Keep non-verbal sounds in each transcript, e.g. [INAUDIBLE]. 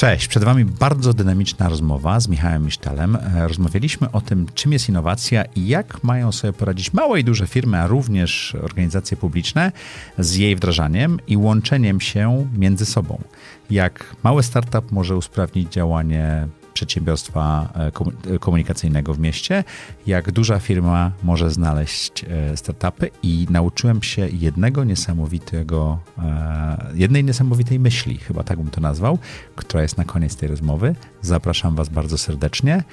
Cześć, przed Wami bardzo dynamiczna rozmowa z Michałem Misztalem. E, rozmawialiśmy o tym, czym jest innowacja i jak mają sobie poradzić małe i duże firmy, a również organizacje publiczne z jej wdrażaniem i łączeniem się między sobą. Jak mały startup może usprawnić działanie przedsiębiorstwa e, komunikacyjnego w mieście, jak duża firma może znaleźć e, startupy i nauczyłem się jednego niesamowitego, e, jednej niesamowitej myśli, chyba tak bym to nazwał, która jest na koniec tej rozmowy. Zapraszam Was bardzo serdecznie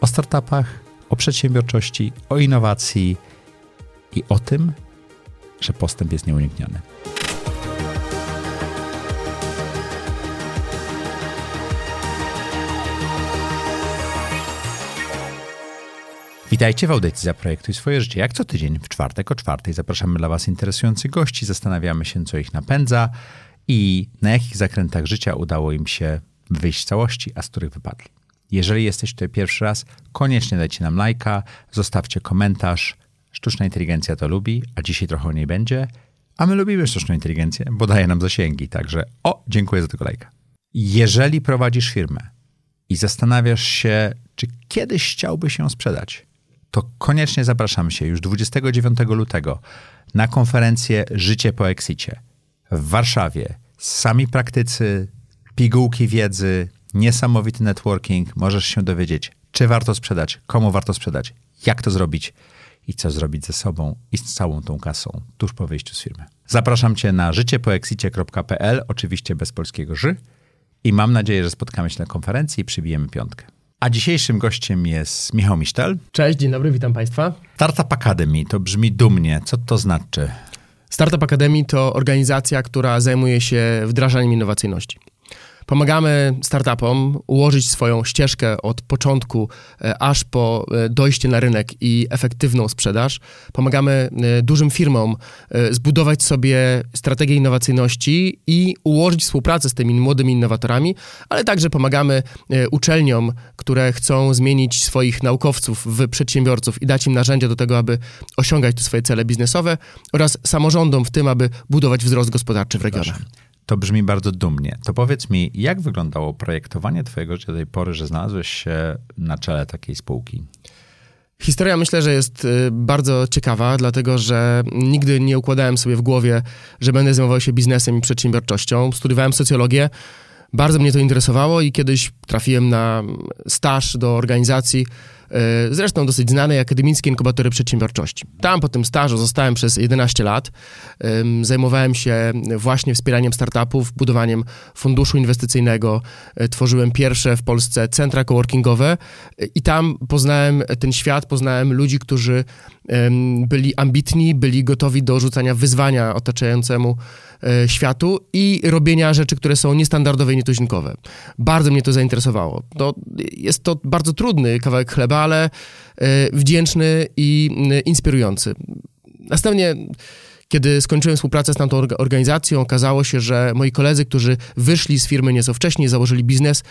o startupach, o przedsiębiorczości, o innowacji i o tym, że postęp jest nieunikniony. Witajcie w audycji Zaprojektuj swoje życie. Jak co tydzień w czwartek o czwartej zapraszamy dla Was interesujących gości, zastanawiamy się, co ich napędza i na jakich zakrętach życia udało im się wyjść z całości, a z których wypadli. Jeżeli jesteś tutaj pierwszy raz, koniecznie dajcie nam lajka, zostawcie komentarz. Sztuczna inteligencja to lubi, a dzisiaj trochę o niej będzie. A my lubimy sztuczną inteligencję, bo daje nam zasięgi. Także o, dziękuję za tego lajka. Jeżeli prowadzisz firmę i zastanawiasz się, czy kiedyś chciałbyś ją sprzedać, to koniecznie zapraszam się już 29 lutego na konferencję Życie po Exicie w Warszawie. Sami praktycy, pigułki wiedzy, niesamowity networking. Możesz się dowiedzieć, czy warto sprzedać, komu warto sprzedać, jak to zrobić i co zrobić ze sobą i z całą tą kasą tuż po wyjściu z firmy. Zapraszam Cię na życiepoexicie.pl, oczywiście bez polskiego ży i mam nadzieję, że spotkamy się na konferencji i przybijemy piątkę. A dzisiejszym gościem jest Michał Misztal. Cześć, dzień dobry, witam Państwa. Startup Academy, to brzmi dumnie. Co to znaczy? Startup Academy to organizacja, która zajmuje się wdrażaniem innowacyjności. Pomagamy startupom ułożyć swoją ścieżkę od początku e, aż po e, dojście na rynek i efektywną sprzedaż. Pomagamy e, dużym firmom zbudować sobie strategię innowacyjności i ułożyć współpracę z tymi młodymi innowatorami, ale także pomagamy uczelniom, które chcą zmienić swoich naukowców w przedsiębiorców i dać im narzędzia do tego, aby osiągać tu swoje cele biznesowe oraz samorządom w tym, aby budować wzrost gospodarczy w regionach. To brzmi bardzo dumnie. To powiedz mi, jak wyglądało projektowanie Twojego życia do tej pory, że znalazłeś się na czele takiej spółki? Historia myślę, że jest y, bardzo ciekawa, dlatego że nigdy nie układałem sobie w głowie, że będę zajmował się biznesem i przedsiębiorczością. Studiowałem socjologię, bardzo mnie to interesowało i kiedyś trafiłem na staż do organizacji, zresztą dosyć znanej akademickiej inkubatory przedsiębiorczości. Tam po tym stażu zostałem przez 11 lat. Zajmowałem się właśnie wspieraniem startupów, budowaniem funduszu inwestycyjnego. E, tworzyłem pierwsze w Polsce centra coworkingowe e, i tam poznałem ten świat, poznałem ludzi, którzy byli ambitni, byli gotowi do rzucania wyzwania otaczającemu światu i robienia rzeczy, które są niestandardowe i nietuzinkowe. Bardzo mnie to zainteresowało. To jest to bardzo trudny kawałek chleba, ale e, wdzięczny i inspirujący. Następnie kiedy skończyłem współpracę z tamtą organizacją, okazało się, że moi koledzy, którzy wyszli z firmy nieco wcześniej, założyli biznes,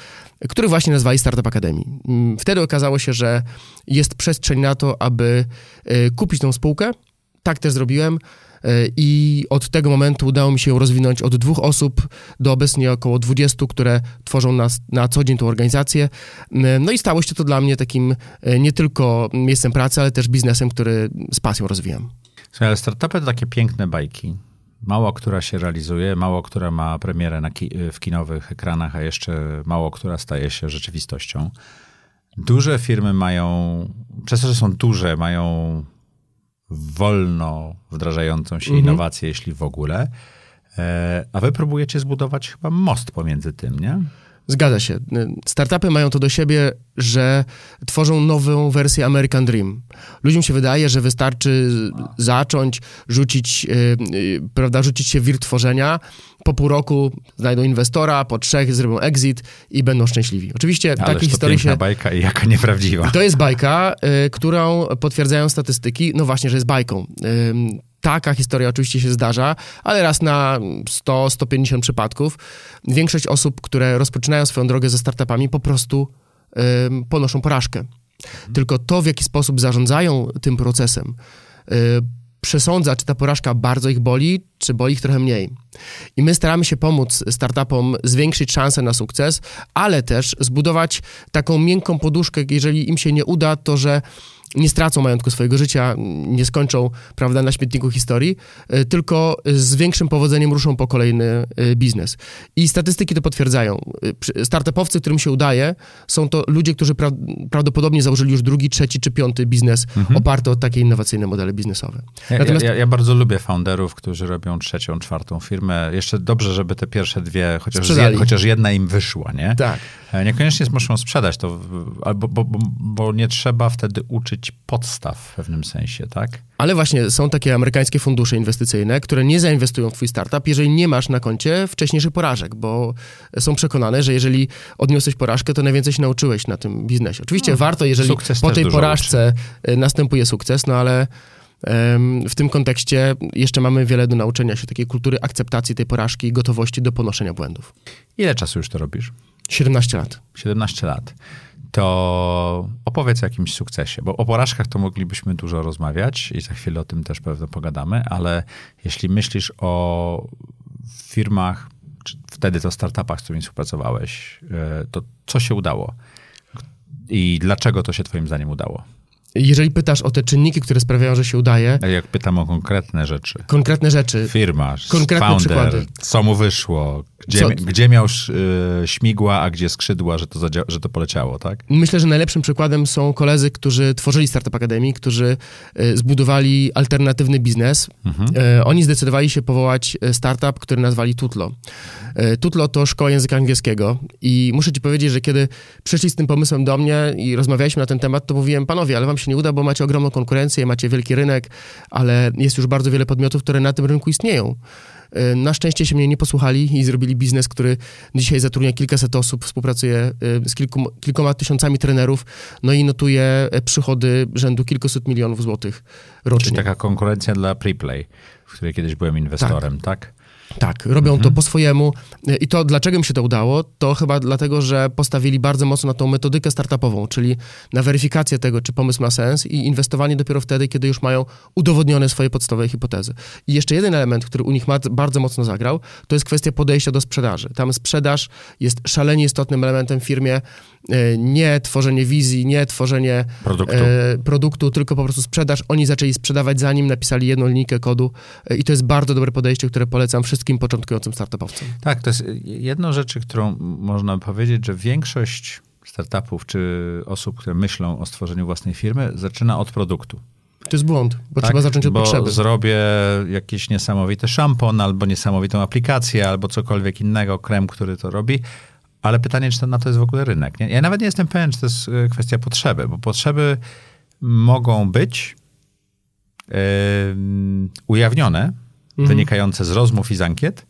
który właśnie nazwali Startup Academy. Mm, wtedy okazało się, że jest przestrzeń na to, aby e, kupić tą spółkę. Tak też zrobiłem. E, I od tego momentu udało mi się rozwinąć od dwóch osób do obecnie około 20, które tworzą na, na co dzień tą organizację. E, no i stało się to dla mnie takim e, nie tylko miejscem pracy, ale też biznesem, który z pasją rozwijam. Ale startupy to takie piękne bajki. Mało która się realizuje, mało która ma premierę ki w kinowych ekranach, a jeszcze mało która staje się rzeczywistością. Duże firmy mają, przez to, że są duże, mają wolno wdrażającą się mhm. innowację, jeśli w ogóle. E, a wy próbujecie zbudować chyba most pomiędzy tym, nie? Zgadza się. Startupy mają to do siebie, że tworzą nową wersję American Dream. Ludziom się wydaje, że wystarczy zacząć, rzucić, yy, prawda, rzucić się w wir tworzenia, po pół roku znajdą inwestora, po trzech zrobią exit i będą szczęśliwi. Oczywiście Ależ takie historie się... bajka i jaka nieprawdziwa. To jest bajka, yy, którą potwierdzają statystyki, no właśnie, że jest bajką. Taka historia oczywiście się zdarza, ale raz na 100-150 przypadków większość osób, które rozpoczynają swoją drogę ze startupami, po prostu ponoszą porażkę. Tylko to, w jaki sposób zarządzają tym procesem, y, przesądza, czy ta porażka bardzo ich boli, czy boli ich trochę mniej. I my staramy się pomóc startupom zwiększyć szanse na sukces, ale też zbudować taką miękką poduszkę, jeżeli im się nie uda, to że nie stracą majątku swojego życia, nie skończą, prawda, na śmietniku historii, e, tylko z większym powodzeniem ruszą po kolejny e, biznes. I statystyki to potwierdzają. E, startupowcy, którym się udaje, są to ludzie, którzy pra prawdopodobnie założyli już drugi, trzeci czy piąty biznes mhm. oparty o takie innowacyjne modele biznesowe. Ja, Natomiast... ja, ja, bardzo lubię founderów, którzy robią trzecią, czwartą firmę. Jeszcze dobrze, żeby te pierwsze dwie, chociaż, zje, chociaż jedna im wyszła, nie? Tak. Niekoniecznie muszą sprzedać to, bo, bo, bo nie trzeba wtedy uczyć podstaw w pewnym sensie, tak? Ale właśnie są takie amerykańskie fundusze inwestycyjne, które nie zainwestują w twój startup, jeżeli nie masz na koncie wcześniejszych porażek, bo są przekonane, że jeżeli odniosłeś porażkę, to najwięcej się nauczyłeś na tym biznesie. Oczywiście no, warto, jeżeli po tej porażce uczy. Y, następuje sukces, no ale w tym kontekście jeszcze mamy wiele do nauczenia się takiej kultury akceptacji tej porażki i gotowości do ponoszenia błędów. Ile czasu już to robisz? 17 lat. 17 lat to opowiedz o jakimś sukcesie, bo o porażkach to moglibyśmy dużo rozmawiać i za chwilę o tym też pewno pogadamy, ale jeśli myślisz o firmach, wtedy to startupach, z którymi współpracowałeś, e, to co się udało? I dlaczego to się twoim zdaniem udało? jeżeli pytasz o te czynniki, które sprawiają, że się udaje. Jak pytam o konkretne rzeczy. Konkretne rzeczy. Firma, konkretne founder, przykłady. co mu wyszło, gdzie, co? gdzie miał y, śmigła, a gdzie skrzydła, że to, że to poleciało, tak? Myślę, że najlepszym przykładem są koledzy, którzy tworzyli Startup Academy, którzy y, zbudowali alternatywny biznes. Mhm. Y, oni zdecydowali się powołać startup, który nazwali Tutlo. Tutlo to szkoła języka angielskiego i muszę ci powiedzieć, że kiedy przyszli z tym pomysłem do mnie i rozmawialiśmy na ten temat, to mówiłem, panowie, ale wam się nie uda, bo macie ogromną konkurencję, macie wielki rynek, ale jest już bardzo wiele podmiotów, które na tym rynku istnieją. E, na szczęście się mnie nie posłuchali i zrobili biznes, który dzisiaj zatrudnia kilkaset osób, współpracuje e, z kilku, kilkoma tysiącami trenerów, no i notuje e, przychody rzędu kilkuset milionów złotych rocznie. Czyli taka konkurencja dla Preplay, w której kiedyś byłem inwestorem, tak? tak? Tak, robią mhm. to po swojemu. I to dlaczego mi się to udało? To chyba dlatego, że postawili bardzo mocno na tą metodykę startupową, czyli na weryfikację tego, czy pomysł ma sens i inwestowanie dopiero wtedy, kiedy już mają udowodnione swoje podstawowe hipotezy. I jeszcze jeden element, który u nich bardzo mocno zagrał, to jest kwestia podejścia do sprzedaży. Tam sprzedaż jest szalenie istotnym elementem w firmie. E, nie tworzenie wizji, nie tworzenie produktu. E, produktu, tylko po prostu sprzedaż. Oni zaczęli sprzedawać zanim napisali jedną linijkę kodu e, i to jest bardzo dobre podejście, które polecam wszystkim początkującym startupowcom. Tak, to jest jedna rzecz, którą można powiedzieć, że większość startupów czy osób, które myślą o stworzeniu własnej firmy, zaczyna od produktu. To jest błąd, bo tak, trzeba zacząć od bo potrzeby. zrobię jakiś niesamowity szampon, albo niesamowitą aplikację, albo cokolwiek innego, krem, który to robi, ale pytanie, czy to, na to jest w ogóle rynek. Nie? Ja nawet nie jestem pewien, czy to jest e, kwestia potrzeby, bo potrzeby mogą być yy, ujawnione, mhm. wynikające z rozmów i z ankiet,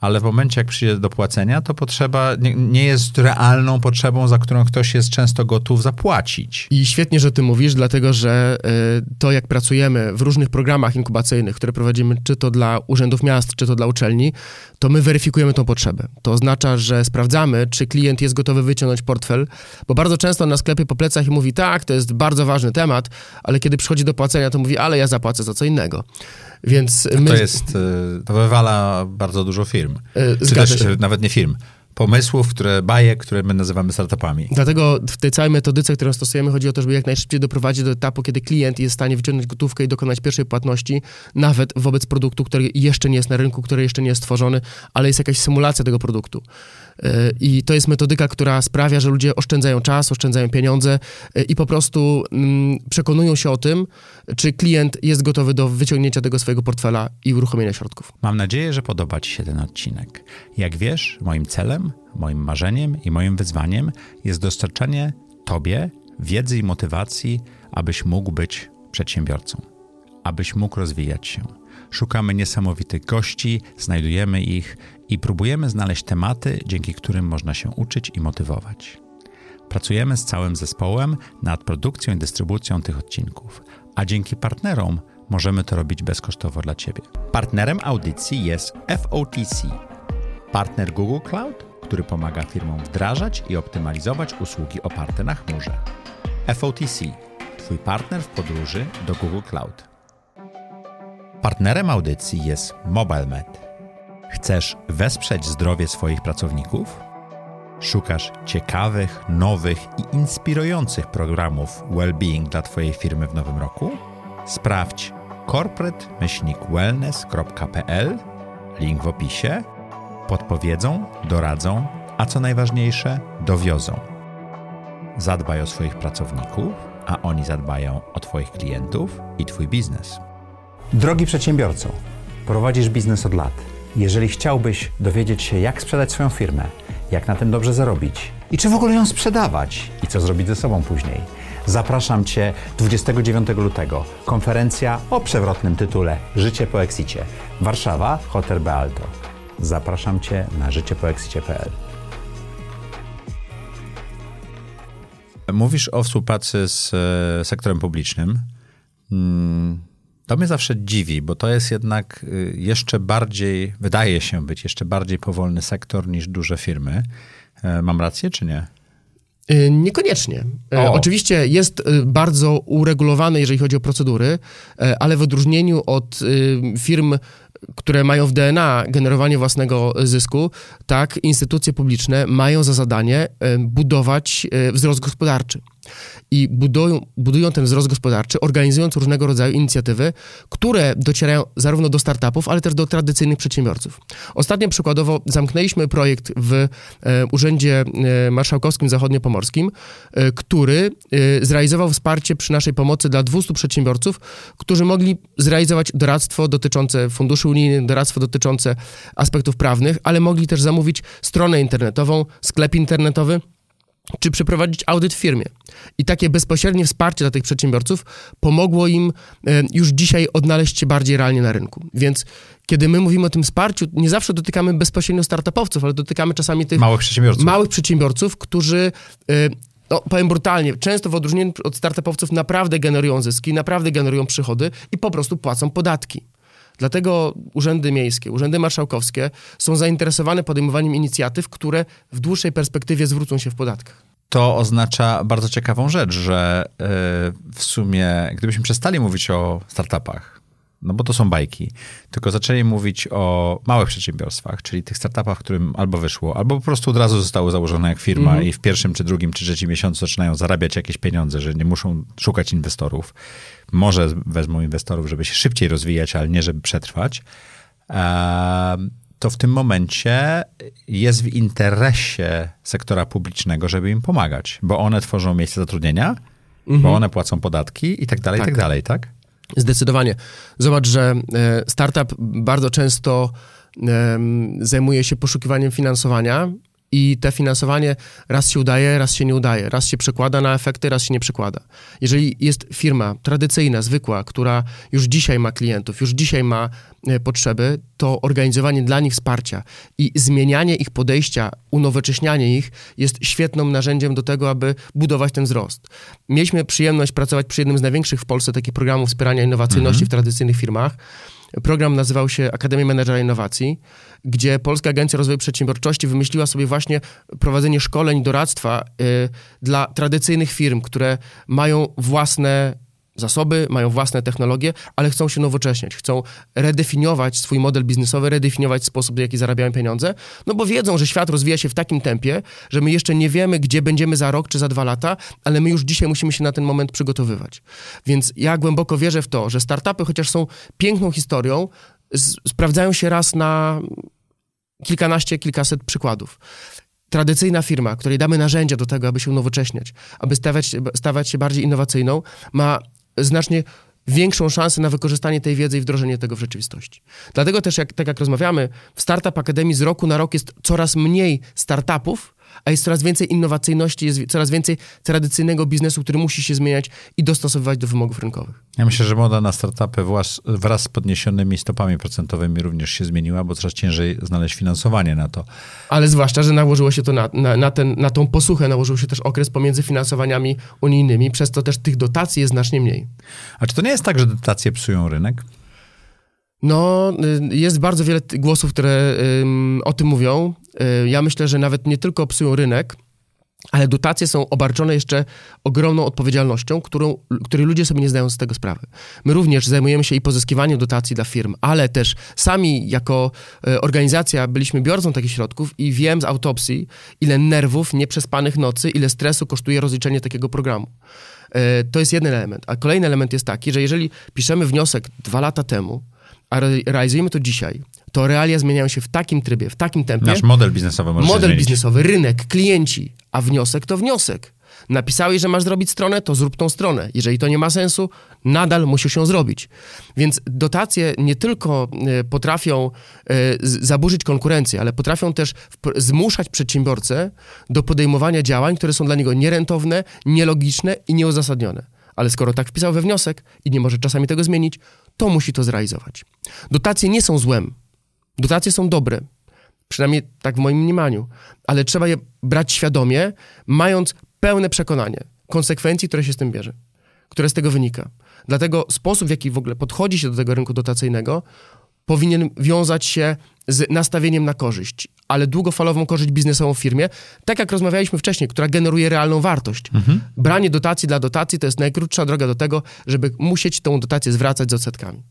ale w momencie, jak przyjdzie do płacenia, to potrzeba nie, nie, jest realną potrzebą, za którą ktoś jest często gotów zapłacić. I świetnie, że ty mówisz, dlatego że y, to, jak pracujemy w różnych programach inkubacyjnych, które prowadzimy, czy to dla urzędów miast, czy to dla uczelni, to my weryfikujemy tą potrzebę. To oznacza, że sprawdzamy, czy klient jest gotowy wyciągnąć portfel, bo bardzo często na sklepie po plecach mówi, tak, to jest bardzo ważny temat, ale kiedy przychodzi do płacenia, to mówi, ale ja zapłacę za co innego. Więc my... To jest, y, to wywala bardzo dużo firm. Zgadza Czy też się. Y, nawet nie firm pomysłów, które bajek, które my nazywamy startupami. Dlatego w tej całej metodyce, którą stosujemy, chodzi o to, żeby jak najszybciej doprowadzić do etapu, kiedy klient jest w stanie wyciągnąć gotówkę i dokonać pierwszej płatności, nawet wobec produktu, który jeszcze nie jest na rynku, który jeszcze nie jest stworzony, ale jest jakaś symulacja tego produktu. I to jest metodyka, która sprawia, że ludzie oszczędzają czas, oszczędzają pieniądze e, i po prostu mm, przekonują się o tym, czy klient jest gotowy do wyciągnięcia tego swojego portfela i uruchomienia środków. Mam nadzieję, że podoba Ci się ten odcinek. Jak wiesz, moim celem, moim marzeniem i moim wyzwaniem jest dostarczanie Tobie wiedzy i motywacji, abyś mógł być przedsiębiorcą, abyś mógł rozwijać się. Szukamy niesamowitych gości, znajdujemy ich i próbujemy znaleźć tematy, dzięki którym można się uczyć i motywować. Pracujemy z całym zespołem nad produkcją i dystrybucją tych odcinków, a dzięki partnerom możemy to robić bezkosztowo dla Ciebie. Partnerem audycji jest FOTC, partner Google Cloud, który pomaga firmom wdrażać i optymalizować usługi oparte na chmurze. FOTC, Twój partner w podróży do Google Cloud. Partnerem audycji jest MobileMed. Chcesz wesprzeć zdrowie swoich pracowników? Szukasz ciekawych, nowych i inspirujących programów well-being dla Twojej firmy w nowym roku? Sprawdź corporate-wellness.pl, link w opisie. Podpowiedzą, doradzą, a co najważniejsze, dowiozą. Zadbaj o swoich pracowników, a oni zadbają o Twoich klientów i Twój biznes. Drogi przedsiębiorco, prowadzisz biznes od lat. Jeżeli chciałbyś dowiedzieć się, jak sprzedać swoją firmę, jak na tym dobrze zarobić i czy w ogóle ją sprzedawać i co zrobić ze sobą później, zapraszam Cię 29 lutego. Konferencja o przewrotnym tytule Życie po Exicie. Warszawa, Hotel Bealto. Zapraszam Cię na życiepoexicie.pl. Mówisz o współpracy z e, sektorem publicznym. Mm, to mnie zawsze dziwi, bo to jest jednak y, jeszcze bardziej, wydaje się być jeszcze bardziej powolny sektor niż duże firmy. E, mam rację, czy nie? Y, Niekoniecznie. E, O. Oczywiście jest y, bardzo uregulowany, jeżeli chodzi o procedury, e, ale w odróżnieniu od y, firm, które mają w DNA generowanie własnego zysku, tak, instytucje publiczne mają za zadanie e, budować e, wzrost gospodarczy. I budują, budują ten wzrost gospodarczy, organizując różnego rodzaju inicjatywy, które docierają zarówno do startupów, ale też do tradycyjnych przedsiębiorców. Ostatnio przykładowo zamknęliśmy projekt w e, Urzędzie e, Marszałkowskim Zachodniopomorskim, e, który e, zrealizował wsparcie przy naszej pomocy dla 200 przedsiębiorców, którzy mogli zrealizować doradztwo dotyczące funduszy unijnych, doradztwo dotyczące aspektów prawnych, ale mogli też zamówić stronę internetową, sklep internetowy, czy przeprowadzić audyt w firmie. I takie bezpośrednie wsparcie dla tych przedsiębiorców pomogło im e, już dzisiaj odnaleźć się bardziej realnie na rynku. Więc kiedy my mówimy o tym wsparciu, nie zawsze dotykamy bezpośrednio startupowców, ale dotykamy czasami tych Małych przedsiębiorców. małych przedsiębiorców, którzy, e, no, powiem brutalnie, często w odróżnieniu od startupowców naprawdę generują zyski, naprawdę generują przychody i po prostu płacą podatki. Dlatego urzędy miejskie, urzędy marszałkowskie są zainteresowane podejmowaniem inicjatyw, które w dłuższej perspektywie zwrócą się w podatkach. To oznacza bardzo ciekawą rzecz, że y, w sumie, gdybyśmy przestali mówić o startupach, no bo to są bajki, tylko zaczęli mówić o małych przedsiębiorstwach, czyli tych startupach, którym albo wyszło, albo po prostu od razu zostały założone jak firma i w pierwszym, czy drugim, czy trzecim miesiącu zaczynają zarabiać jakieś pieniądze, że nie muszą szukać inwestorów. Może wezmą inwestorów, żeby się szybciej rozwijać, ale nie żeby przetrwać. To w tym momencie jest w interesie sektora publicznego, żeby im pomagać, bo one tworzą miejsca zatrudnienia, bo one płacą podatki i tak dalej, i tak Tak. dalej, tak? Zdecydowanie. Zobacz, że e, startup bardzo często zajmuje się poszukiwaniem finansowania i te finansowanie raz się udaje, raz się nie udaje, raz się przekłada na efekty, raz się nie przekłada. Jeżeli jest firma tradycyjna, zwykła, która już dzisiaj ma klientów, już dzisiaj ma potrzeby, to organizowanie dla nich wsparcia i zmienianie ich podejścia, unowocześnianie ich jest świetnym narzędziem do tego, aby budować ten wzrost. Mieliśmy przyjemność pracować przy jednym z największych w Polsce takich programów wspierania innowacyjności w tradycyjnych firmach. Program nazywał się Akademia Menedżera Innowacji, gdzie Polska Agencja Rozwoju Przedsiębiorczości wymyśliła sobie właśnie prowadzenie szkoleń doradztwa y, dla tradycyjnych firm, które mają własne zasoby, mają własne technologie, ale chcą się nowocześniać, chcą redefiniować swój model biznesowy, redefiniować sposób, w jaki zarabiają pieniądze, no bo wiedzą, że świat rozwija się w takim tempie, że my jeszcze nie wiemy, gdzie będziemy za rok czy za dwa lata, ale my już dzisiaj musimy się na ten moment przygotowywać. Więc ja głęboko wierzę w to, że startupy, chociaż są piękną historią, sprawdzają się raz na kilkanaście, kilkaset przykładów. Tradycyjna firma, której damy narzędzia do tego, aby się unowocześniać, aby stawać się bardziej innowacyjną, ma znacznie większą szansę na wykorzystanie tej wiedzy i wdrożenie tego w rzeczywistości. Dlatego też, jak, tak jak rozmawiamy, w Startup Akademii z roku na rok jest coraz mniej startupów, a jest coraz więcej innowacyjności, jest coraz więcej tradycyjnego biznesu, który musi się zmieniać i dostosowywać do wymogów rynkowych. Ja myślę, że moda na startupy wraz, wraz z podniesionymi stopami procentowymi również się zmieniła, bo coraz ciężej znaleźć finansowanie na to. Ale zwłaszcza, że nałożyło się to na, na, na, ten, na tą posłuchę, nałożył się też okres pomiędzy finansowaniami unijnymi, przez to też tych dotacji jest znacznie mniej. A czy to nie jest tak, że dotacje psują rynek? No, y, jest bardzo wiele głosów, które o tym mówią. Y, Ja myślę, że nawet nie tylko psują rynek, ale dotacje są obarczone jeszcze ogromną odpowiedzialnością, którą, której ludzie sobie nie zdają z tego sprawy. My również zajmujemy się i pozyskiwaniem dotacji dla firm, ale też sami jako e, organizacja byliśmy biorcą takich środków i wiem z autopsji, ile nerwów, nieprzespanych nocy, ile stresu kosztuje rozliczenie takiego programu. To jest jeden element. A kolejny element jest taki, że jeżeli piszemy wniosek dwa lata temu, a realizujemy to dzisiaj, to realia zmieniają się w takim trybie, w takim tempie. Nasz model biznesowy może Model się biznesowy, rynek, klienci, a wniosek to wniosek. Napisałeś, że masz zrobić stronę, to zrób tą stronę. Jeżeli to nie ma sensu, nadal musisz ją zrobić. Więc dotacje nie tylko e, potrafią e, zaburzyć konkurencję, ale potrafią też zmuszać przedsiębiorcę do podejmowania działań, które są dla niego nierentowne, nielogiczne i nieuzasadnione. Ale skoro tak wpisał we wniosek i nie może czasami tego zmienić, to musi to zrealizować. Dotacje nie są złem. Dotacje są dobre. Przynajmniej tak w moim mniemaniu. Ale trzeba je brać świadomie, mając pełne przekonanie konsekwencji, które się z tym bierze, które z tego wynika. Dlatego sposób, w jaki w ogóle podchodzi się do tego rynku dotacyjnego, powinien wiązać się z nastawieniem na korzyść, ale długofalową korzyść biznesową w firmie, tak jak rozmawialiśmy wcześniej, która generuje realną wartość. Mhm. Branie dotacji dla dotacji to jest najkrótsza droga do tego, żeby musieć tą dotację zwracać z odsetkami.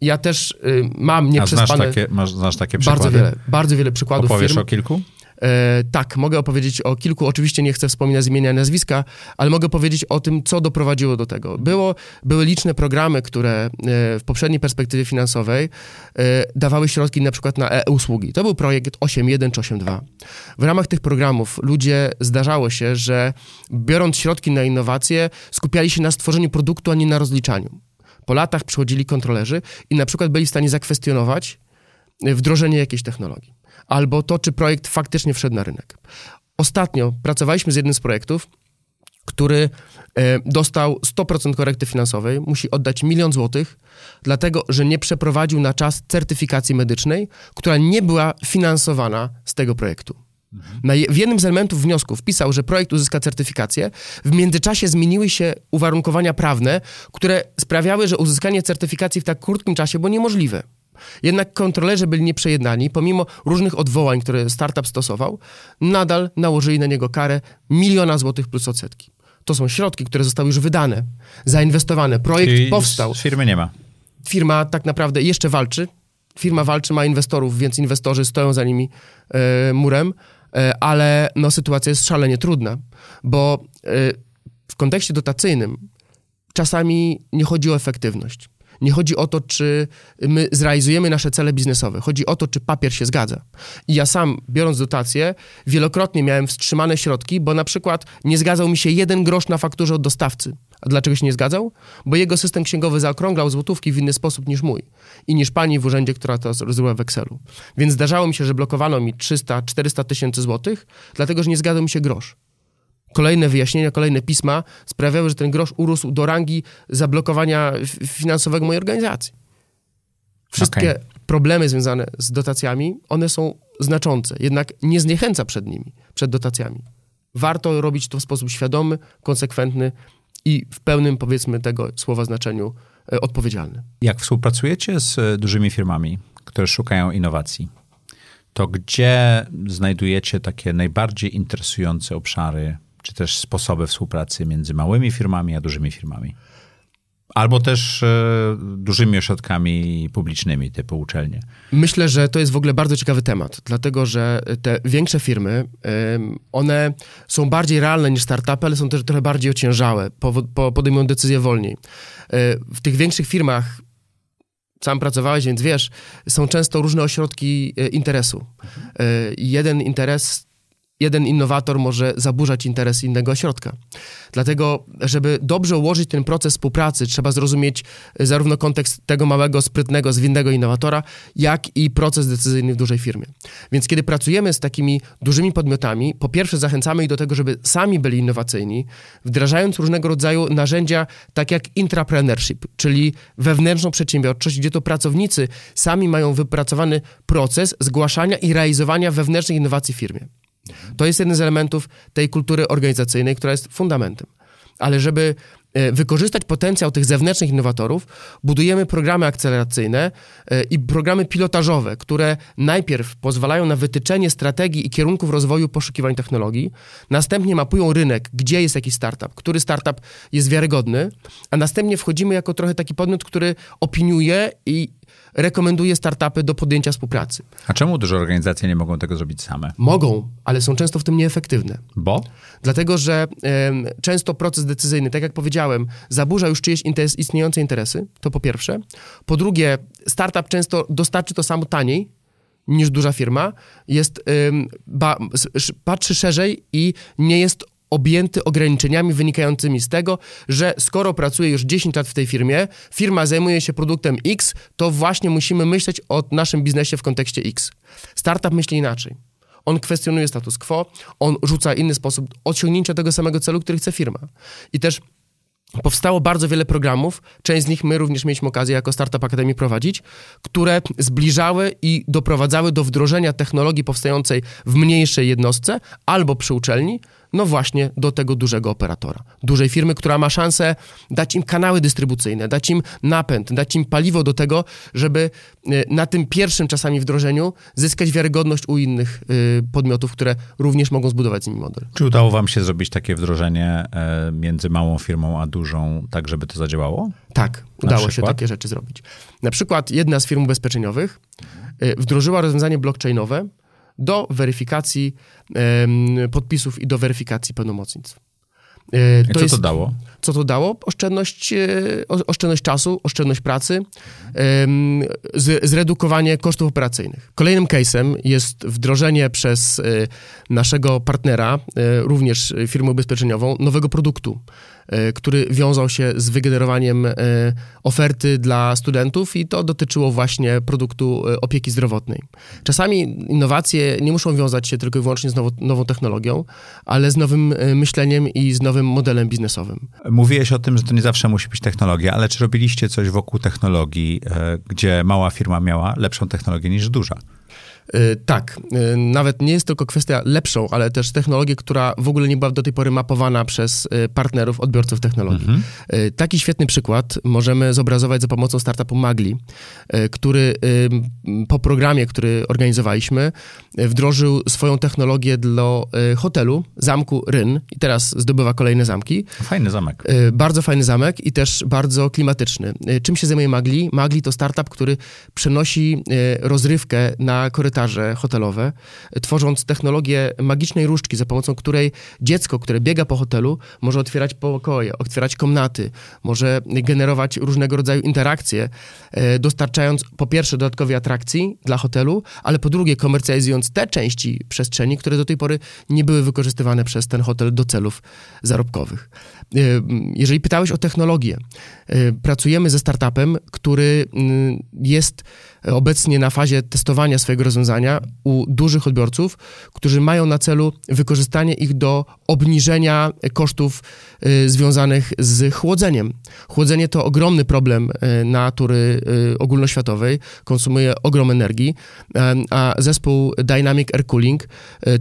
Ja też y, mam nieprzespane... A znasz takie, masz, znasz takie przykłady? Bardzo wiele, bardzo wiele przykładów Opowiesz firm. o kilku? E, tak, mogę opowiedzieć o kilku. Oczywiście nie chcę wspominać imienia i nazwiska, ale mogę powiedzieć o tym, co doprowadziło do tego. Było, były liczne programy, które e, w poprzedniej perspektywie finansowej e, dawały środki na przykład na e-usługi. To był projekt 8.1 czy 8.2. W ramach tych programów ludzie zdarzało się, że biorąc środki na innowacje, skupiali się na stworzeniu produktu, a nie na rozliczaniu. Po latach przychodzili kontrolerzy i na przykład byli w stanie zakwestionować wdrożenie jakiejś technologii albo to, czy projekt faktycznie wszedł na rynek. Ostatnio pracowaliśmy z jednym z projektów, który e, dostał 100% korekty finansowej, musi oddać milion złotych, dlatego że nie przeprowadził na czas certyfikacji medycznej, która nie była finansowana z tego projektu. Na w jednym z elementów wniosku wpisał, że projekt uzyska certyfikację. W międzyczasie zmieniły się uwarunkowania prawne, które sprawiały, że uzyskanie certyfikacji w tak krótkim czasie było niemożliwe. Jednak kontrolerzy byli nieprzejednani, pomimo różnych odwołań, które startup stosował, nadal nałożyli na niego karę miliona złotych plus odsetki. To są środki, które zostały już wydane, zainwestowane. Projekt Czyli powstał. Firmy nie ma. Firma tak naprawdę jeszcze walczy. Firma walczy, ma inwestorów, więc inwestorzy stoją za nimi e, murem, e, ale no, sytuacja jest szalenie trudna, bo e, w kontekście dotacyjnym czasami nie chodzi o efektywność. Nie chodzi o to, czy my zrealizujemy nasze cele biznesowe. Chodzi o to, czy papier się zgadza. I ja sam, biorąc dotację, wielokrotnie miałem wstrzymane środki, bo na przykład nie zgadzał mi się jeden grosz na fakturze od dostawcy. A dlaczego się nie zgadzał? Bo jego system księgowy zaokrąglał złotówki w inny sposób niż mój i niż pani w urzędzie, która to zrobiła w Excelu. Więc zdarzało mi się, że blokowano mi 300-400 tysięcy złotych, dlatego że nie zgadzał mi się grosz kolejne wyjaśnienia, kolejne pisma sprawiały, że ten grosz urósł do rangi zablokowania finansowego mojej organizacji. Wszystkie okay. problemy związane z dotacjami, one są znaczące, jednak nie zniechęca przed nimi, przed dotacjami. Warto robić to w sposób świadomy, konsekwentny i w pełnym, powiedzmy, tego słowa znaczeniu e, odpowiedzialny. Jak współpracujecie z e, dużymi firmami, które szukają innowacji, to gdzie znajdujecie takie najbardziej interesujące obszary czy też sposoby współpracy między małymi firmami a dużymi firmami. Albo też e, dużymi ośrodkami publicznymi, typu uczelnie. Myślę, że to jest w ogóle bardzo ciekawy temat, dlatego że te większe firmy, one są bardziej realne niż startupy, ale są też trochę bardziej ociężałe, podejmują decyzje wolniej. E, w tych większych firmach sam pracowałeś, więc wiesz, są często różne ośrodki e, interesu. Jeden interes jeden innowator może zaburzać interes innego ośrodka. Dlatego, żeby dobrze ułożyć ten proces współpracy, trzeba zrozumieć e, zarówno kontekst tego małego, sprytnego, zwinnego innowatora, jak i proces decyzyjny w dużej firmie. Więc kiedy pracujemy z takimi dużymi podmiotami, po pierwsze zachęcamy ich do tego, żeby sami byli innowacyjni, wdrażając różnego rodzaju narzędzia, tak jak intrapreneurship, czyli wewnętrzną przedsiębiorczość, gdzie to pracownicy sami mają wypracowany proces zgłaszania i realizowania wewnętrznych innowacji w firmie. To jest jeden z elementów tej kultury organizacyjnej, która jest fundamentem. Ale żeby e, wykorzystać potencjał tych zewnętrznych innowatorów, budujemy programy akceleracyjne e, i programy pilotażowe, które najpierw pozwalają na wytyczenie strategii i kierunków rozwoju poszukiwań technologii, następnie mapują rynek, gdzie jest jakiś startup, który startup jest wiarygodny, a następnie wchodzimy jako trochę taki podmiot, który opiniuje i rekomenduje startupy do podjęcia współpracy. A czemu duże organizacje nie mogą tego zrobić same? Mogą, ale są często w tym nieefektywne. Bo? Dlatego, że często proces decyzyjny, tak jak powiedziałem, zaburza już czyjeś interes, istniejące interesy, to po pierwsze. Po drugie, startup często dostarczy to samo taniej niż duża firma, jest, em, ba, patrzy szerzej i nie jest objęty ograniczeniami wynikającymi z tego, że skoro pracuje już 10 lat w tej firmie, firma zajmuje się produktem X, to właśnie musimy myśleć o naszym biznesie w kontekście X. Startup myśli inaczej. On kwestionuje status quo, on rzuca inny sposób osiągnięcia tego samego celu, który chce firma. I też powstało bardzo wiele programów, część z nich my również mieliśmy okazję jako Startup Academy prowadzić, które zbliżały i doprowadzały do wdrożenia technologii powstającej w mniejszej jednostce albo przy uczelni, no właśnie do tego dużego operatora. Dużej firmy, która ma szansę dać im kanały dystrybucyjne, dać im napęd, dać im paliwo do tego, żeby e, na tym pierwszym czasami wdrożeniu zyskać wiarygodność u innych y, podmiotów, które również mogą zbudować z nimi model. Czy udało wam się zrobić takie wdrożenie e, między małą firmą a dużą, tak żeby to zadziałało? Tak, udało się takie rzeczy zrobić. Na przykład jedna z firm ubezpieczeniowych wdrożyła rozwiązanie blockchainowe do weryfikacji podpisów i do weryfikacji pełnomocnictw. Y, I co to dało? Co to dało? Oszczędność, e, oszczędność czasu, oszczędność pracy, zredukowanie kosztów operacyjnych. Kolejnym case'em jest wdrożenie przez e, naszego partnera, e, również firmę ubezpieczeniową, nowego produktu, e, który wiązał się z wygenerowaniem e, oferty dla studentów i to dotyczyło właśnie produktu e, opieki zdrowotnej. Czasami innowacje nie muszą wiązać się tylko i wyłącznie z nową technologią, ale z nowym e, myśleniem i z nowym modelem biznesowym. Mówiłeś o tym, że to nie zawsze musi być technologia, ale czy robiliście coś wokół technologii, e, gdzie mała firma miała lepszą technologię niż duża? Y, Tak, y, nawet nie jest tylko kwestia lepszą, ale też technologię, która w ogóle nie była do tej pory mapowana przez y, partnerów, odbiorców technologii. Y, Taki świetny przykład możemy zobrazować za pomocą startupu Magli, który po programie, który organizowaliśmy, wdrożył swoją technologię dla hotelu, zamku Ryn i teraz zdobywa kolejne zamki. Fajny zamek. Bardzo fajny zamek i też bardzo klimatyczny. Czym się zajmuje Magli? Magli to startup, który przenosi rozrywkę na korytarze hotelowe, tworząc technologię magicznej różdżki, za pomocą której dziecko, które biega po hotelu, może otwierać pokoje, otwierać komnaty, może generować różnego rodzaju interakcje, y, dostarczając po pierwsze dodatkowej atrakcji dla hotelu, ale po drugie komercjalizując te części przestrzeni, które do tej pory nie były wykorzystywane przez ten hotel do celów zarobkowych. Y, Jeżeli pytałeś o technologię, y, pracujemy ze startupem, który y, jest obecnie na fazie testowania swojego rozwiązania u dużych odbiorców, którzy mają na celu wykorzystanie ich do obniżenia kosztów y, związanych z chłodzeniem. Chłodzenie to ogromny problem natury ogólnoświatowej, konsumuje ogrom energii, a zespół Dynamic Air Cooling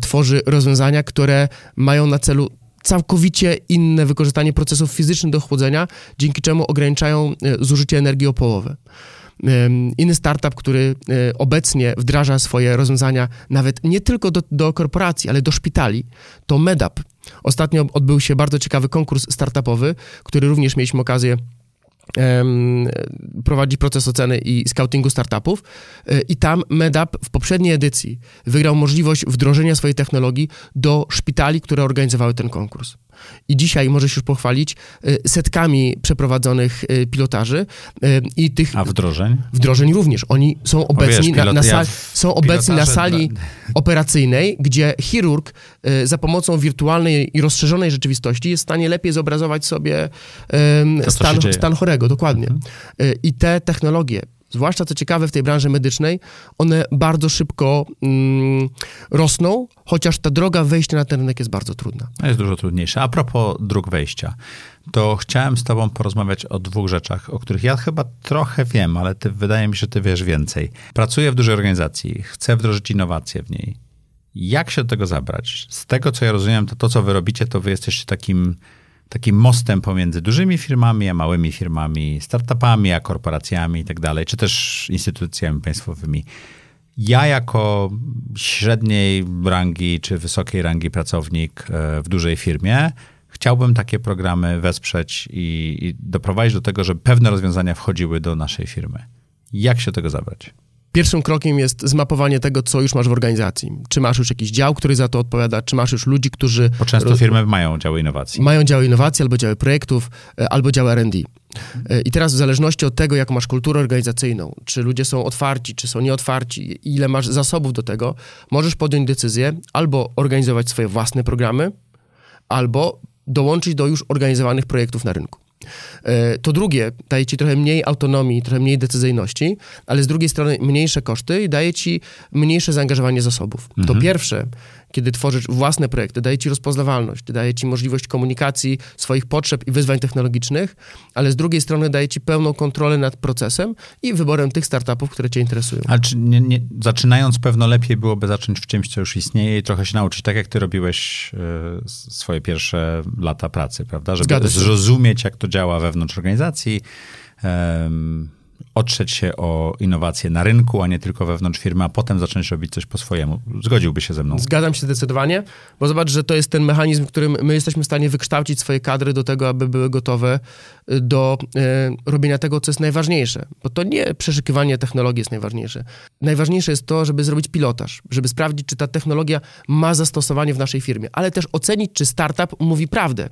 tworzy rozwiązania, które mają na celu całkowicie inne wykorzystanie procesów fizycznych do chłodzenia, dzięki czemu ograniczają e, zużycie energii o połowę. Inny startup, który e, obecnie wdraża swoje rozwiązania nawet nie tylko do, do korporacji, ale do szpitali, to Medap. Ostatnio odbył się bardzo ciekawy konkurs startupowy, który również mieliśmy okazję prowadzi proces oceny i scoutingu startupów e, i tam Medap w poprzedniej edycji wygrał możliwość wdrożenia swojej technologii do szpitali, które organizowały ten konkurs. I dzisiaj może się już pochwalić e, setkami przeprowadzonych e, pilotaży e, i tych A wdrożeń? wdrożeń również. Oni są obecni, wiesz, na, pilot- na, ja sal, w są obecni na sali dla- [LAUGHS] operacyjnej, gdzie chirurg za pomocą wirtualnej i rozszerzonej rzeczywistości jest w stanie lepiej zobrazować sobie To, co stan, stan chorego, dokładnie. E, I te technologie, zwłaszcza co ciekawe w tej branży medycznej, one bardzo szybko mm, rosną, chociaż ta droga wejścia na ten rynek jest bardzo trudna. Jest dużo trudniejsze. A propos dróg wejścia, to chciałem z tobą porozmawiać o dwóch rzeczach, o których ja chyba trochę wiem, ale ty, wydaje mi się, że ty wiesz więcej. Pracuję w dużej organizacji, chcę wdrożyć innowacje w niej. Jak się do tego zabrać? Z tego, co ja rozumiem, to to, co wy robicie, to wy jesteście takim takim mostem pomiędzy dużymi firmami, a małymi firmami, startupami, a korporacjami i tak dalej, czy też instytucjami państwowymi. Ja jako średniej rangi czy wysokiej rangi pracownik e, w dużej firmie chciałbym takie programy wesprzeć i, i doprowadzić do tego, żeby pewne rozwiązania wchodziły do naszej firmy. Jak się tego zabrać? Pierwszym krokiem jest zmapowanie tego, co już masz w organizacji. Czy masz już jakiś dział, który za to odpowiada, czy masz już ludzi, którzy... Bo często firmy mają działy innowacji. Mają działy innowacji, albo działy projektów, e, albo działy R&D. E, I teraz w zależności od tego, jaką masz kulturę organizacyjną, czy ludzie są otwarci, czy są nieotwarci, ile masz zasobów do tego, możesz podjąć decyzję albo organizować swoje własne programy, albo dołączyć do już organizowanych projektów na rynku. E, to drugie daje ci trochę mniej autonomii, trochę mniej decyzyjności, ale z drugiej strony mniejsze koszty i daje ci mniejsze zaangażowanie zasobów. Mhm. To pierwsze kiedy tworzysz własne projekty, daje ci rozpoznawalność, daje ci możliwość komunikacji swoich potrzeb i wyzwań technologicznych, ale z drugiej strony daje ci pełną kontrolę nad procesem i wyborem tych startupów, które cię interesują. Ale czy nie, nie, zaczynając pewno lepiej byłoby zacząć w czymś, co już istnieje i trochę się nauczyć, tak jak ty robiłeś y, swoje pierwsze lata pracy, prawda? Żeby zrozumieć, jak to działa wewnątrz organizacji, otrzeć się o innowacje na rynku, a nie tylko wewnątrz firmy, a potem zacząć robić coś po swojemu. Zgodziłby się ze mną? Zgadzam się zdecydowanie, bo zobacz, że to jest ten mechanizm, w którym my jesteśmy w stanie wykształcić swoje kadry do tego, aby były gotowe y, do e, robienia tego, co jest najważniejsze. Bo to nie przeszukiwanie technologii jest najważniejsze. Najważniejsze jest to, żeby zrobić pilotaż, żeby sprawdzić, czy ta technologia ma zastosowanie w naszej firmie, ale też ocenić, czy startup mówi prawdę.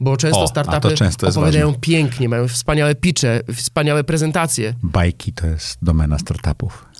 Bo często o, startupy często opowiadają ważne. pięknie, mają wspaniałe pitche, wspaniałe prezentacje, Bajki to jest domena startupów.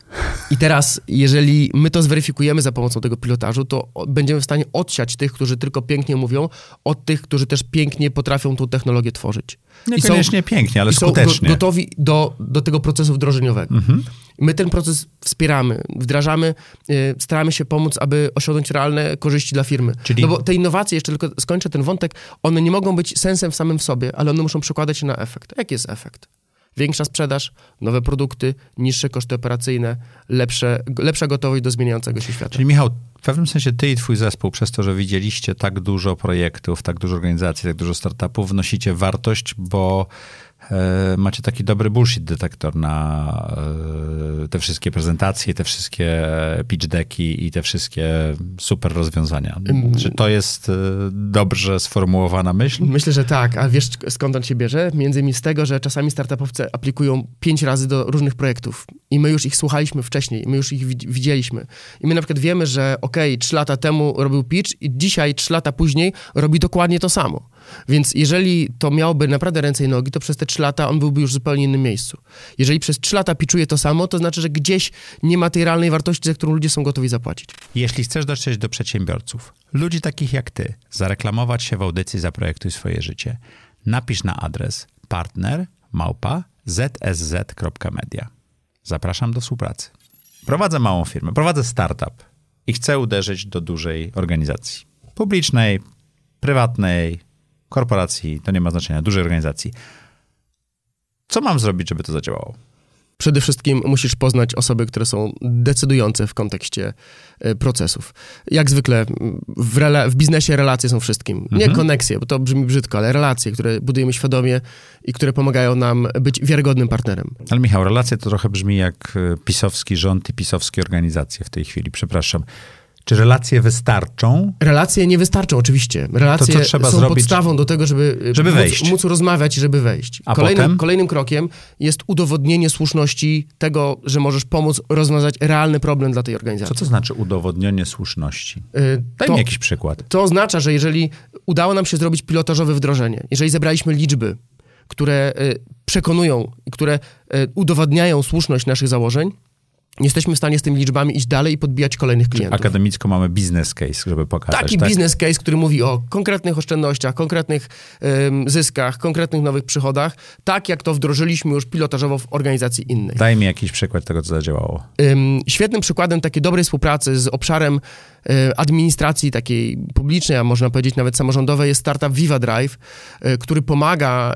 I teraz, jeżeli my to zweryfikujemy za pomocą tego pilotażu, to będziemy w stanie odsiać tych, którzy tylko pięknie mówią, od tych, którzy też pięknie potrafią tą technologię tworzyć. Niekoniecznie I są, pięknie, ale i skutecznie. Są gotowi do, do tego procesu wdrożeniowego. Mhm. My ten proces wspieramy, wdrażamy, yy, staramy się pomóc, aby osiągnąć realne korzyści dla firmy. Czyli... No bo te innowacje, jeszcze tylko skończę ten wątek, one nie mogą być sensem w samym w sobie, ale one muszą przekładać się na efekt. Jaki jest efekt? Większa sprzedaż, nowe produkty, niższe koszty operacyjne, lepsze, lepsza gotowość do zmieniającego się świata. Czyli Michał, w pewnym sensie ty i twój zespół, przez to, że widzieliście tak dużo projektów, tak dużo organizacji, tak dużo startupów, wnosicie wartość, bo macie taki dobry bullshit detektor na e, te wszystkie prezentacje, te wszystkie pitch decki i te wszystkie super rozwiązania. Czy to jest e, dobrze sformułowana myśl? Myślę, że tak. A wiesz skąd on się bierze? Między innymi z tego, że czasami startupowcy aplikują pięć razy do różnych projektów i my już ich słuchaliśmy wcześniej, my już ich widzieliśmy. I my na przykład wiemy, że ok, trzy lata temu robił pitch i dzisiaj, trzy lata później robi dokładnie to samo. Więc jeżeli to miałoby naprawdę ręce i nogi, to przez te trzy lata on byłby już w zupełnie innym miejscu. Jeżeli przez trzy lata piczuje to samo, to znaczy, że gdzieś nie ma tej realnej wartości, za którą ludzie są gotowi zapłacić. Jeśli chcesz dotrzeć do przedsiębiorców, ludzi takich jak ty, zareklamować się w audycji Zaprojektuj swoje życie, napisz na adres partner. Zapraszam do współpracy. Prowadzę małą firmę, prowadzę startup i chcę uderzyć do dużej organizacji. Publicznej, prywatnej, korporacji, to nie ma znaczenia, dużej organizacji. Co mam zrobić, żeby to zadziałało? Przede wszystkim musisz poznać osoby, które są decydujące w kontekście e, procesów. Jak zwykle w, w biznesie relacje są wszystkim. Nie mhm. koneksje, bo to brzmi brzydko, ale relacje, które budujemy świadomie i które pomagają nam być wiarygodnym partnerem. Ale Michał, relacje to trochę brzmi jak e, pisowski rząd i pisowskie organizacje w tej chwili. Przepraszam. Czy relacje wystarczą? Relacje nie wystarczą, oczywiście. Relacje to, są zrobić, podstawą do tego, żeby, żeby móc, wejść. móc rozmawiać i żeby wejść. A kolejnym, potem? kolejnym krokiem jest udowodnienie słuszności tego, że możesz pomóc rozwiązać realny problem dla tej organizacji. Co to znaczy udowodnienie słuszności? Yy, Daj to, mi jakiś przykład. To oznacza, że jeżeli udało nam się zrobić pilotażowe wdrożenie, jeżeli zebraliśmy liczby, które y, przekonują i które y, udowadniają słuszność naszych założeń, jesteśmy w stanie z tymi liczbami iść dalej i podbijać kolejnych klientów. Akademicko mamy business case, żeby pokazać. Taki tak? business case, który mówi o konkretnych oszczędnościach, konkretnych um, zyskach, konkretnych nowych przychodach, tak jak to wdrożyliśmy już pilotażowo w organizacji innej. Daj mi jakiś przykład tego, co zadziałało. Um, świetnym przykładem takiej dobrej współpracy z obszarem administracji takiej publicznej, a można powiedzieć nawet samorządowej jest startup Viva Drive, e, który pomaga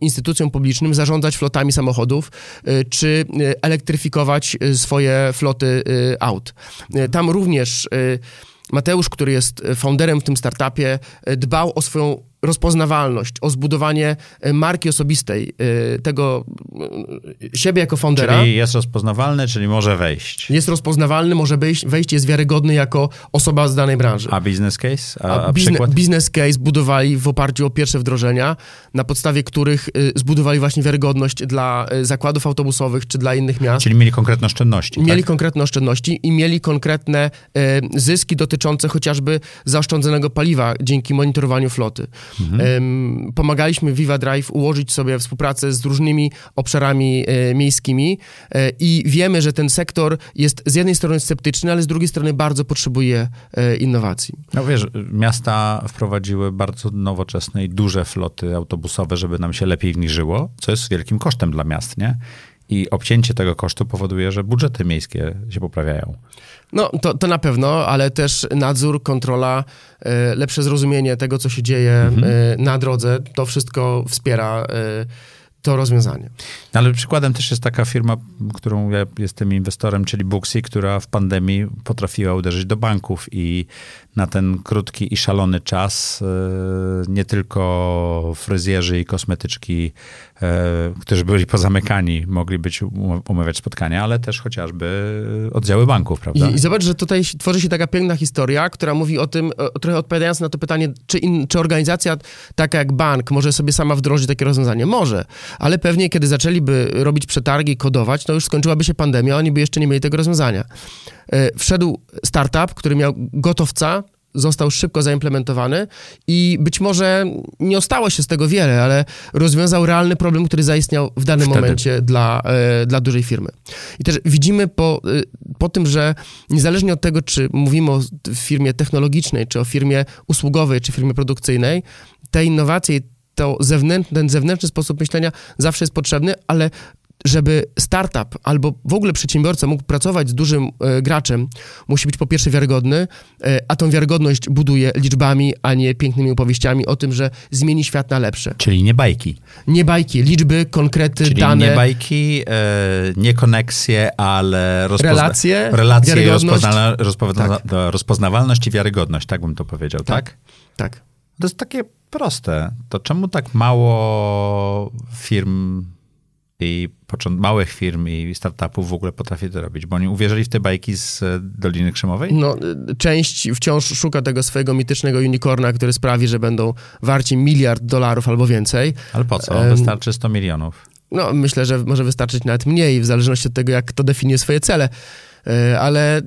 instytucjom publicznym zarządzać flotami samochodów e, czy elektryfikować swoje floty aut. Tam również Mateusz, który jest founderem w tym startupie, dbał o swoją rozpoznawalność, o zbudowanie e, marki osobistej, e, tego e, siebie jako foundera. Czyli jest rozpoznawalny, czyli może wejść. Jest rozpoznawalny, może wejść, wejść jest wiarygodny jako osoba z danej branży. A business case? A, A a bizne, biznes case budowali w oparciu o pierwsze wdrożenia, na podstawie których zbudowali właśnie wiarygodność dla zakładów autobusowych czy dla innych miast. Czyli mieli konkretne oszczędności, Mieli tak? konkretne oszczędności i mieli konkretne zyski dotyczące chociażby zaoszczędzonego paliwa dzięki monitorowaniu floty. Em, pomagaliśmy Viva Drive ułożyć sobie współpracę z różnymi obszarami e, miejskimi e, i wiemy, że ten sektor jest z jednej strony sceptyczny, ale z drugiej strony bardzo potrzebuje e, innowacji. No wiesz, miasta wprowadziły bardzo nowoczesne i duże floty autobusowe, żeby nam się lepiej w nich żyło, co jest wielkim kosztem dla miast, nie? I obcięcie tego kosztu powoduje, że budżety miejskie się poprawiają. No, to, to na pewno, ale też nadzór, kontrola, e, lepsze zrozumienie tego, co się dzieje e, na drodze, to wszystko wspiera e, to rozwiązanie. No, Ale przykładem też jest taka firma, którą ja jestem inwestorem, czyli Booksy, która w pandemii potrafiła uderzyć do banków i na ten krótki i szalony czas nie tylko fryzjerzy i kosmetyczki, którzy byli pozamykani, mogli być um- umawiać spotkania, ale też chociażby oddziały banków, prawda? I, I zobacz, że tutaj tworzy się taka piękna historia, która mówi o tym, trochę odpowiadając na to pytanie, czy, in, czy organizacja taka jak bank może sobie sama wdrożyć takie rozwiązanie? Może, ale pewnie kiedy zaczęliby robić przetargi, kodować, to już skończyłaby się pandemia, oni by jeszcze nie mieli tego rozwiązania. E, Wszedł startup, który miał gotowca, został szybko zaimplementowany i być może nie ostało się z tego wiele, ale rozwiązał realny problem, który zaistniał w danym Wtedy. momencie dla, e, dla dużej firmy. I też widzimy po, e, po tym, że niezależnie od tego, czy mówimy o firmie technologicznej, czy o firmie usługowej, czy firmie produkcyjnej, te innowacje, i to zewnętrzny, ten zewnętrzny sposób myślenia zawsze jest potrzebny, ale żeby startup albo w ogóle przedsiębiorca mógł pracować z dużym e, graczem, musi być po pierwsze wiarygodny, e, a tą wiarygodność buduje liczbami, a nie pięknymi opowieściami o tym, że zmieni świat na lepsze. Czyli nie bajki. Nie bajki, liczby, konkrety, Czyli dane. nie bajki, e, nie koneksje, ale rozpozna- Relacje, relacje wiarygodność. rozpozna- rozpozna- Tak. rozpoznawalność i wiarygodność, tak bym to powiedział, tak? Tak. To jest takie proste. To czemu tak mało firm i począt- małych firm i startupów w ogóle potrafi to robić? Bo oni uwierzyli w te bajki z e, Doliny Krzemowej? No, y, część wciąż szuka tego swojego mitycznego unicorna, który sprawi, że będą warci miliard dolarów albo więcej. Ale po co? Wystarczy 100 milionów. No, myślę, że może wystarczyć nawet mniej, w zależności od tego, jak kto definiuje swoje cele. E, Ale e,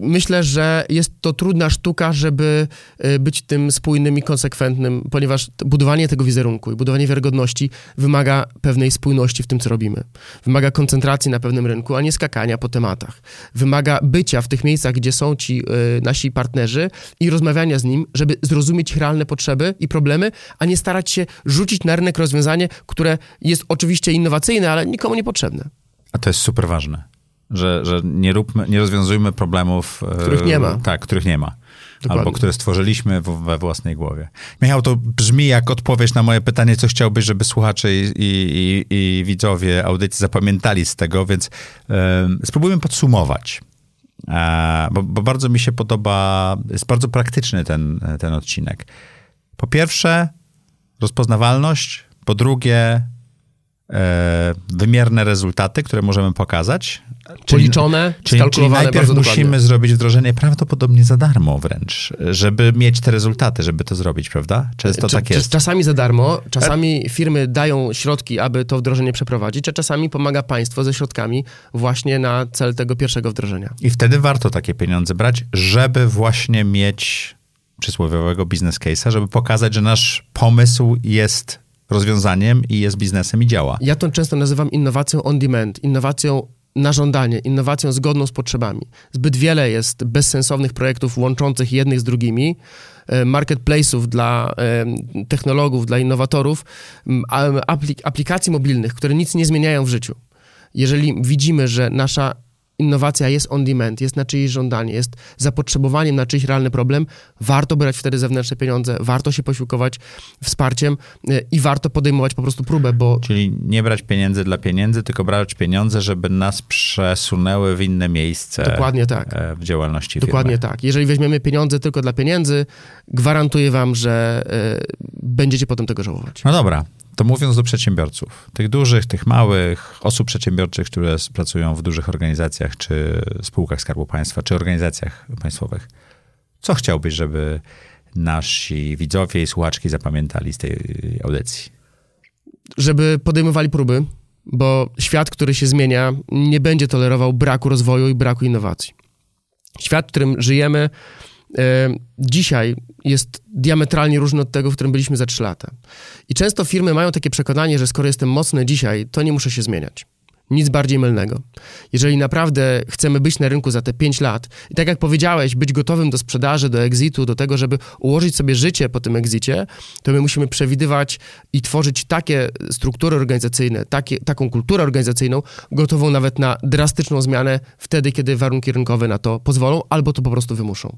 myślę, że jest to trudna sztuka, żeby e, być tym spójnym i konsekwentnym, ponieważ budowanie tego wizerunku i budowanie wiarygodności wymaga pewnej spójności w tym, co robimy. Wymaga koncentracji na pewnym rynku, a nie skakania po tematach. Wymaga bycia w tych miejscach, gdzie są ci nasi partnerzy i rozmawiania z nim, żeby zrozumieć realne potrzeby i problemy, a nie starać się rzucić na rynek rozwiązanie, które jest oczywiście innowacyjne, ale nikomu niepotrzebne. A to jest super ważne. Że, że nie, róbmy, nie rozwiązujmy problemów, e, Których nie ma. Tak, których nie ma. Dokładnie. Albo które stworzyliśmy we własnej głowie. Michał, to brzmi jak odpowiedź na moje pytanie, co chciałbyś, żeby słuchacze i, i, i, widzowie audycji zapamiętali z tego, więc e, spróbujmy podsumować. E, bo, bo bardzo mi się podoba, jest bardzo praktyczny ten, ten odcinek. Po pierwsze, rozpoznawalność. Po drugie, e, wymierne rezultaty, które możemy pokazać. Policzone, Czyli, czyli najpierw musimy dokładnie. zrobić wdrożenie prawdopodobnie za darmo wręcz, żeby mieć te rezultaty, żeby to zrobić, prawda? Często Cz- tak jest. Czasami za darmo, czasami firmy dają środki, aby to wdrożenie przeprowadzić, a czasami pomaga państwo ze środkami właśnie na cel tego pierwszego wdrożenia. I wtedy warto takie pieniądze brać, żeby właśnie mieć przysłowiowego biznes case'a, żeby pokazać, że nasz pomysł jest rozwiązaniem i jest biznesem i działa. Ja to często nazywam innowacją on demand, innowacją na żądanie, innowacją zgodną z potrzebami. Zbyt wiele jest bezsensownych projektów łączących jednych z drugimi, e, marketplace'ów dla e, technologów, dla innowatorów, aplikacji mobilnych, które nic nie zmieniają w życiu. Jeżeli widzimy, że nasza innowacja jest on demand, jest na czyjeś żądanie, jest zapotrzebowaniem na czyjś realny problem, warto brać wtedy zewnętrzne pieniądze, warto się posiłkować wsparciem e, i warto podejmować po prostu próbę, bo Czyli nie brać pieniędzy dla pieniędzy, tylko brać pieniądze, żeby nas przesunęły w inne miejsce Dokładnie tak. e, w działalności Dokładnie firmy. tak. Jeżeli weźmiemy pieniądze tylko dla pieniędzy, gwarantuję wam, że e, będziecie potem tego żałować. No dobra, to mówiąc do przedsiębiorców, tych dużych, tych małych, osób przedsiębiorczych, które pracują w dużych organizacjach, czy spółkach Skarbu Państwa, czy organizacjach państwowych, co chciałbyś, żeby nasi widzowie i słuchaczki zapamiętali z tej audycji? Żeby podejmowali próby, bo świat, który się zmienia, nie będzie tolerował braku rozwoju i braku innowacji. Świat, w którym żyjemy, dzisiaj jest diametralnie różny od tego, w którym byliśmy za 3 lata. I często firmy mają takie przekonanie, że skoro jestem mocny dzisiaj, to nie muszę się zmieniać. Nic bardziej mylnego. Jeżeli naprawdę chcemy być na rynku za te 5 lat i tak jak powiedziałeś, być gotowym do sprzedaży, do exitu, do tego, żeby ułożyć sobie życie po tym exicie, to my musimy przewidywać i tworzyć takie struktury organizacyjne, takie, taką kulturę organizacyjną, gotową nawet na drastyczną zmianę wtedy, kiedy warunki rynkowe na to pozwolą albo to po prostu wymuszą.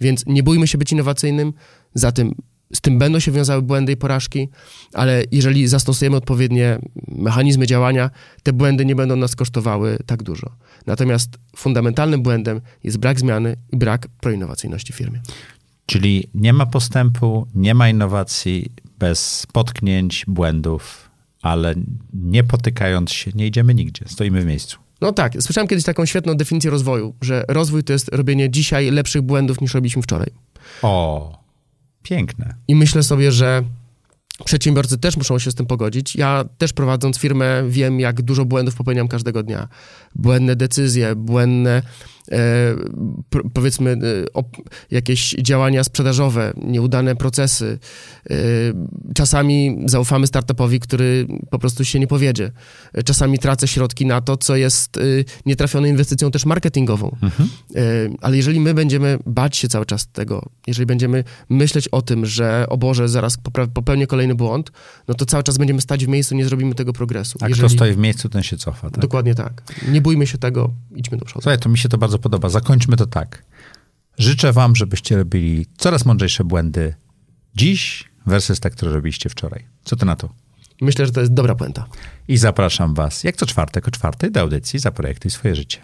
Więc nie bójmy się być innowacyjnym, za tym z tym będą się wiązały błędy i porażki, ale jeżeli zastosujemy odpowiednie mechanizmy działania, te błędy nie będą nas kosztowały tak dużo. Natomiast fundamentalnym błędem jest brak zmiany i brak proinnowacyjności w firmie. Czyli nie ma postępu, nie ma innowacji bez potknięć, błędów, ale nie potykając się, nie idziemy nigdzie, stoimy w miejscu. No tak, słyszałem kiedyś taką świetną definicję rozwoju, że rozwój to jest robienie dzisiaj lepszych błędów niż robiliśmy wczoraj. O, Piękne. I myślę sobie, że przedsiębiorcy też muszą się z tym pogodzić. Ja też prowadząc firmę wiem, jak dużo błędów popełniam każdego dnia. Błędne decyzje, błędne powiedzmy e, jakieś działania sprzedażowe, nieudane procesy. E, czasami zaufamy startupowi, który po prostu się nie powiedzie. Czasami tracę środki na to, co jest nietrafioną inwestycją też marketingową. Mhm. Ale jeżeli my będziemy bać się cały czas tego, jeżeli będziemy myśleć o tym, że o Boże, zaraz popełnię kolejny błąd, no to cały czas będziemy stać w miejscu, nie zrobimy tego progresu. A jeżeli... kto stoi w miejscu, ten się cofa. Tak? Dokładnie tak. Nie bójmy się tego, idźmy do przodu. Słuchaj, to mi się to bardzo bardzo podoba. Zakończmy to tak. Życzę wam, żebyście robili coraz mądrzejsze błędy dziś versus te, które robiliście wczoraj. Co ty na to? Myślę, że to jest dobra puenta. I zapraszam was, jak co czwartek o czwartej do audycji Zaprojektuj swoje życie.